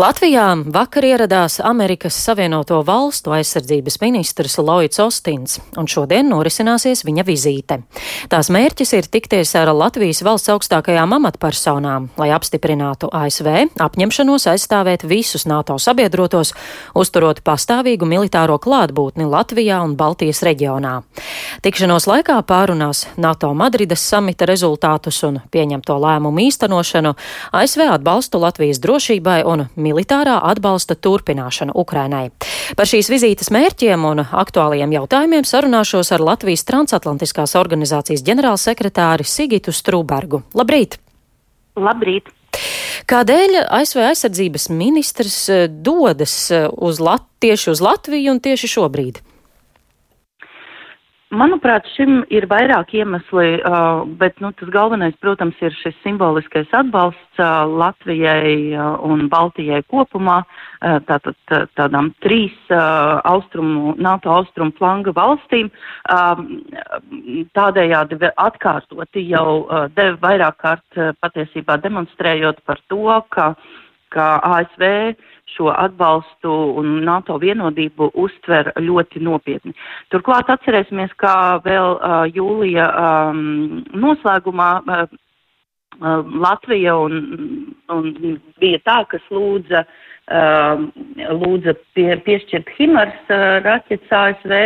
Latvijā vakar ieradās Amerikas Savienoto Valstu aizsardzības ministrs Lloyds Ostins, un šodien norisināsies viņa vizīte. Tās mērķis ir tikties ar Latvijas valsts augstākajām amatpersonām, lai apstiprinātu ASV apņemšanos aizstāvēt visus NATO sabiedrotos, uzturot pastāvīgu militāro klātbūtni Latvijā un Baltijas reģionā. Tikšanos laikā pārunās NATO Madrides samita rezultātus un pieņemto lēmumu īstenošanu, ASV atbalstu Latvijas drošībai un militārā atbalsta turpināšanu Ukrainai. Par šīs vizītes mērķiem un aktuālajiem jautājumiem sarunāšos ar Latvijas transatlantiskās organizācijas ģenerālsekretāri Sigitu Strūbergu. Labrīt! Labrīt! Kādēļ ASV aizsardzības ministrs eh, dodas eh, uz Lat tieši uz Latviju un tieši šobrīd? Manuprāt, šim ir vairāk iemesli, bet nu, tas galvenais, protams, ir šis simboliskais atbalsts Latvijai un Baltijai kopumā, tātad tā, tādām trīs austrumu, NATO austrumu flanga valstīm. Tādējādi atkārtoti jau deva vairāk kārt patiesībā demonstrējot par to, ka, ka ASV šo atbalstu un NATO vienodību uztver ļoti nopietni. Turklāt atcerēsimies, kā vēl uh, jūlija um, noslēgumā uh, Latvija un, un bija tā, kas lūdza, uh, lūdza pie, piešķirt Himars uh, raķetes ASV.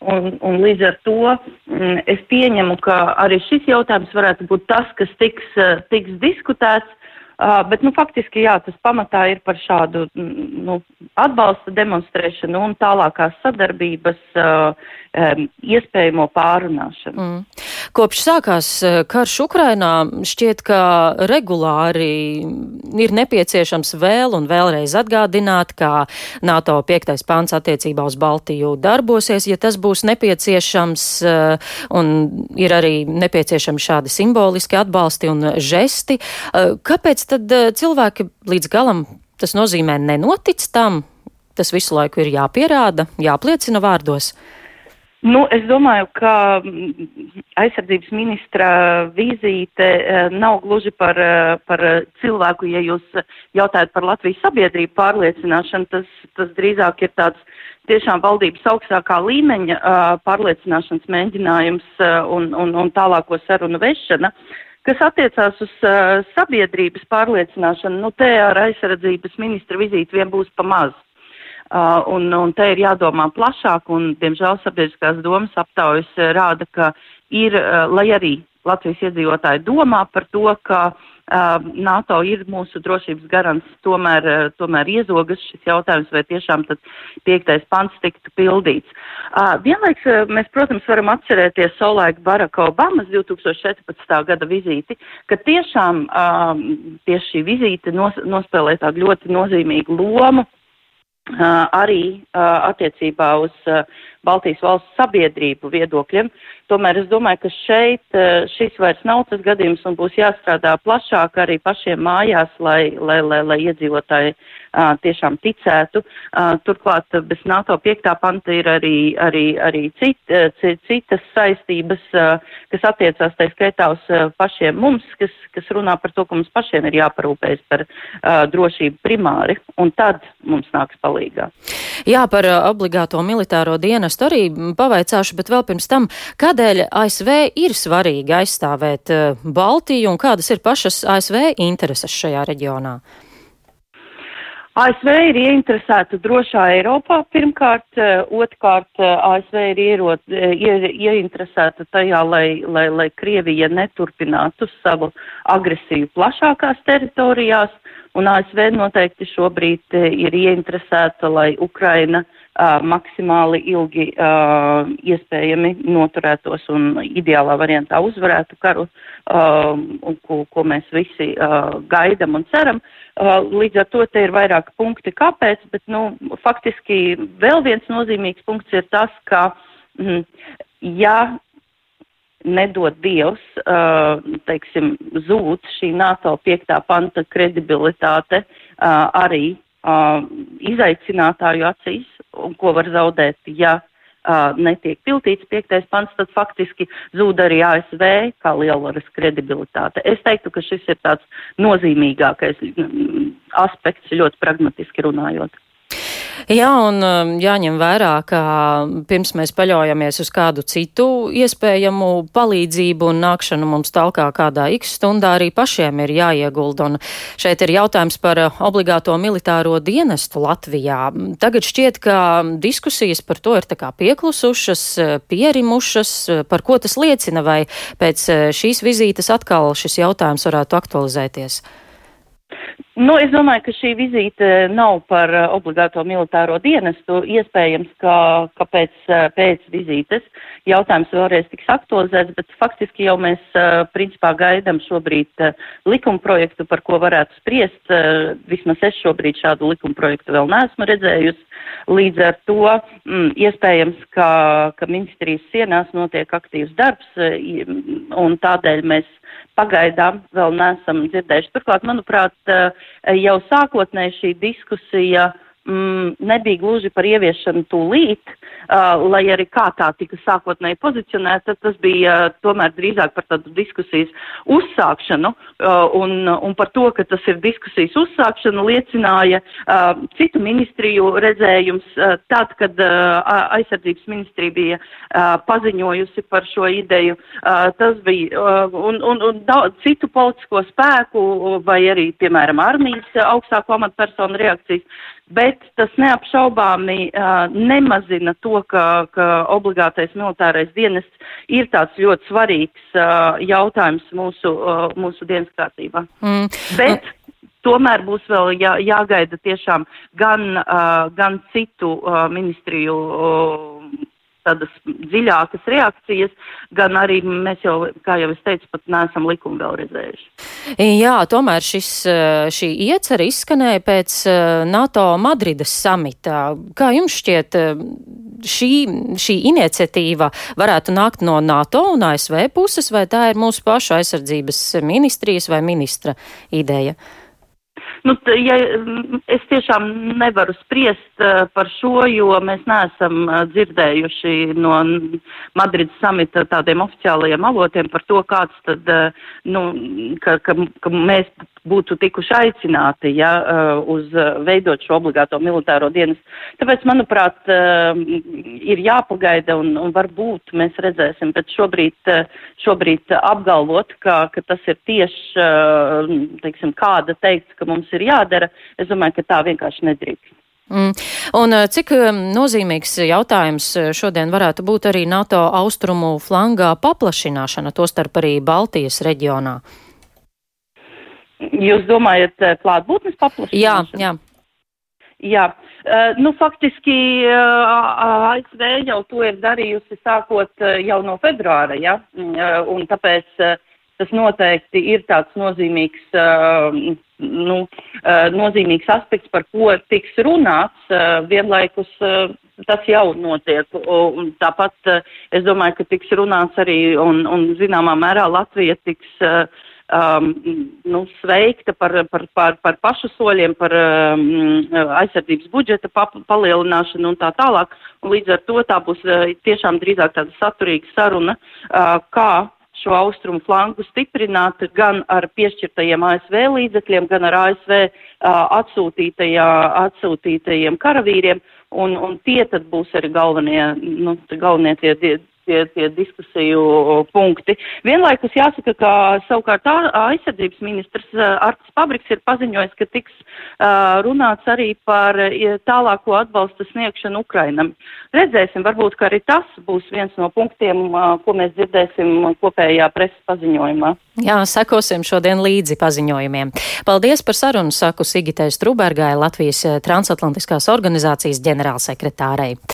Un, un līdz ar to mm, es pieņemu, ka arī šis jautājums varētu būt tas, kas tiks, tiks diskutēts. Uh, bet, nu, faktiski, jā, tas pamatā ir par šādu nu, atbalsta demonstrēšanu un tālākās sadarbības uh, um, iespējamo pārunāšanu. Mm. Kopš sākās karš Ukrainā, šķiet, ka regulāri ir nepieciešams vēl un vēlreiz atgādināt, ka NATO 5. pāns attiecībā uz Baltiju darbosies, ja tas būs nepieciešams, uh, un ir arī nepieciešami šādi simboliski atbalsti un žesti. Uh, kāpēc tad uh, cilvēki līdz galam tas nozīmē nenotic tam? Tas visu laiku ir jāpierāda, jāpliecina vārdos. Nu, es domāju, ka mm, aizsardzības ministra vizīte eh, nav gluži par, eh, par cilvēku, ja jūs jautājat par Latvijas sabiedrību pārliecināšanu, tas, tas drīzāk ir tāds tiešām valdības augstākā līmeņa uh, pārliecināšanas mēģinājums uh, un, un, un tālāko sarunu vešana. Kas attiecās uz uh, sabiedrības pārliecināšanu, nu te ar aizsardzības ministra vizīti vien būs pa maz. Uh, un, un te ir jādomā plašāk, un, diemžēl, sabiedriskās domas aptaujas rāda, ka ir, uh, lai arī Latvijas iedzīvotāji domā par to, ka uh, NATO ir mūsu drošības garants, tomēr, uh, tomēr iezogas šis jautājums, vai tiešām tad piektais pants tiktu pildīts. Uh, vienlaiks uh, mēs, protams, varam atcerēties Solēka Baraka Obamas 2014. gada vizīti, ka tiešām uh, tieši šī vizīte nos, nospēlē tādu ļoti nozīmīgu lomu arī attiecībā uz Baltijas valsts sabiedrību viedokļiem. Tomēr es domāju, ka šeit šis vairs nav tas gadījums un būs jāstrādā plašāk arī pašiem mājās, lai, lai, lai, lai iedzīvotāji uh, tiešām ticētu. Uh, turklāt bez NATO 5. panta ir arī, arī, arī cit, uh, citas saistības, uh, kas attiecās tā skaitā uz pašiem mums, kas, kas runā par to, ka mums pašiem ir jāparūpējas par uh, drošību primāri, un tad mums nāks palīgā. Jā, par obligāto militāro dienestu arī pavaicāšu, bet vēl pirms tam, kādēļ ASV ir svarīgi aizstāvēt uh, Baltiju un kādas ir pašas ASV intereses šajā reģionā? ASV ir ieinteresēta drošā Eiropā pirmkārt, eh, otrkārt eh, ASV ir ierot, eh, ie, ieinteresēta tajā, lai, lai, lai Krievija neturpinātu savu agresiju plašākās teritorijās, un ASV noteikti šobrīd ir ieinteresēta, lai Ukraina uh, maksimāli ilgi uh, iespējami noturētos un ideālā variantā uzvarētu karu, uh, un ko, ko mēs visi uh, gaidam un ceram. Uh, Uh, līdz ar to te ir vairāki punkti, kāpēc, bet, nu, faktiski vēl viens nozīmīgs punkts ir tas, ka, mm, ja nedod Dievs, uh, teiksim, zūd šī NATO piektā panta kredibilitāte uh, arī uh, izaicinātāju acīs, un ko var zaudēt, ja uh, netiek piltīts piektais pants, tad faktiski zūd arī ASV kā lielvaras kredibilitāte. Es teiktu, ka šis ir tāds nozīmīgākais aspekts, ļoti pragmatiski runājot. Jā, un um, jāņem vērā, ka pirms mēs paļaujamies uz kādu citu iespējamu palīdzību un nākšanu mums talkā kādā x stundā, arī pašiem ir jāiegulda. Un šeit ir jautājums par obligāto militāro dienestu Latvijā. Tagad šķiet, ka diskusijas par to ir tā kā pieklusušas, pierimušas. Par ko tas liecina, vai pēc šīs vizītes atkal šis jautājums varētu aktualizēties? Nu, es domāju, ka šī vizīte nav par uh, obligāto militāro dienestu. Iespējams, ka, ka pēc, uh, pēc vizītes jautājums vēlreiz tiks aktualizēts, bet faktiski jau mēs uh, principā gaidam šobrīd likuma projektu, par ko varētu spriest. Vismaz es šobrīd šādu likuma projektu vēl neesmu redzējusi. Līdz ar to mm, iespējams, ka, ka ministrijas sienās notiek aktīvs darbs, un tādēļ mēs pagaidām vēl neesam dzirdējuši. Turklāt, manuprāt, eh, jau sākotnēji šī diskusija mm, nebija gluži par ieviešanu tūlīt, uh, lai arī kā tā tika sākotnēji pozicionēta, tas bija uh, tomēr drīzāk par tādu diskusijas uzsākšanu, uh, un, un par to, ka tas ir diskusijas uzsākšana, liecināja uh, citu ministriju redzējums, uh, tad, kad uh, aizsardzības ministrija bija uh, paziņojusi par šo ideju, uh, tas bija, uh, un, un, un daudz citu politisko spēku, vai arī, piemēram, armijas augstāko amatpersonu reakcijas, bet tas neapšaubāmi uh, nemazina to, ka, ka obligātais militārais dienests ir tāds ļoti svarīgs uh, jautājums mūsu, uh, mūsu dienas kārtībā. Mm. Bet tomēr būs vēl jā, jāgaida tiešām gan, uh, gan citu uh, ministriju. Uh, tādas dziļākas reakcijas, gan arī mēs jau, kā jau es teicu, pat neesam likumu vēl redzējuši. Jā, tomēr šis, šī iecer izskanēja pēc NATO Madrides samita. Kā jums šķiet, šī, šī iniciatīva varētu nākt no NATO un ASV puses, vai tā ir mūsu pašu aizsardzības ministrijas vai ministra ideja? Nu, ja, es tiešām nevaru spriest uh, par šo, jo mēs neesam uh, dzirdējuši no Madrides samita tādiem oficiālajiem avotiem par to, kāds tad, uh, nu, ka, ka, ka mēs būtu tikuši aicināti, ja, uz veidot šo obligāto militāro dienas. Tāpēc, manuprāt, ir jāpagaida un, un varbūt mēs redzēsim, bet šobrīd, šobrīd apgalvot, ka, ka tas ir tieši, teiksim, kāda teiks, ka mums ir jādara, es domāju, ka tā vienkārši nedrīkst. Mm. Un cik nozīmīgs jautājums šodien varētu būt arī NATO austrumu flangā paplašināšana, tostarp arī Baltijas reģionā? Jūs domājat klātbūtnes paplašināšanu? Jā, jā. Jā, uh, nu faktiski uh, ASV jau to ir darījusi sākot uh, jau no februāra, ja, uh, un tāpēc tas noteikti ir tāds nozīmīgs, nu, uh, nozīmīgs aspekts, par ko tiks runāts, uh, vienlaikus uh, tas jau notiek, un tāpat es domāju, ka tiks runāts arī, un, un zināmā mērā Latvija tiks um, nu, sveikta par, par, par, par pašu soļiem, par um, aizsardzības budžeta pa, palielināšanu un tā tālāk. Un līdz ar to tā būs uh, tiešām drīzāk tāda saturīga saruna, uh, kā šo austrumu flanku stiprināt gan ar piešķirtajiem ASV līdzekļiem, gan ar ASV uh, atsūtītajā, atsūtītajiem karavīriem. Un, un tie tad būs arī galvenie, nu, galvenie tie, tie, tie diskusiju punkti. Vienlaikus jāsaka, ka savukārt aizsardzības ministrs Artis Pabriks ir paziņojis, ka tiks uh, runāts arī par tālāko atbalsta sniegšanu Ukrainam. Redzēsim, varbūt, ka arī tas būs viens no punktiem, uh, ko mēs dzirdēsim kopējā preses paziņojumā. Jā, sekosim šodien līdzi paziņojumiem. Paldies par sarunu, saku Sigitai Strubergai, Latvijas transatlantiskās organizācijas ģenerālsekretārei.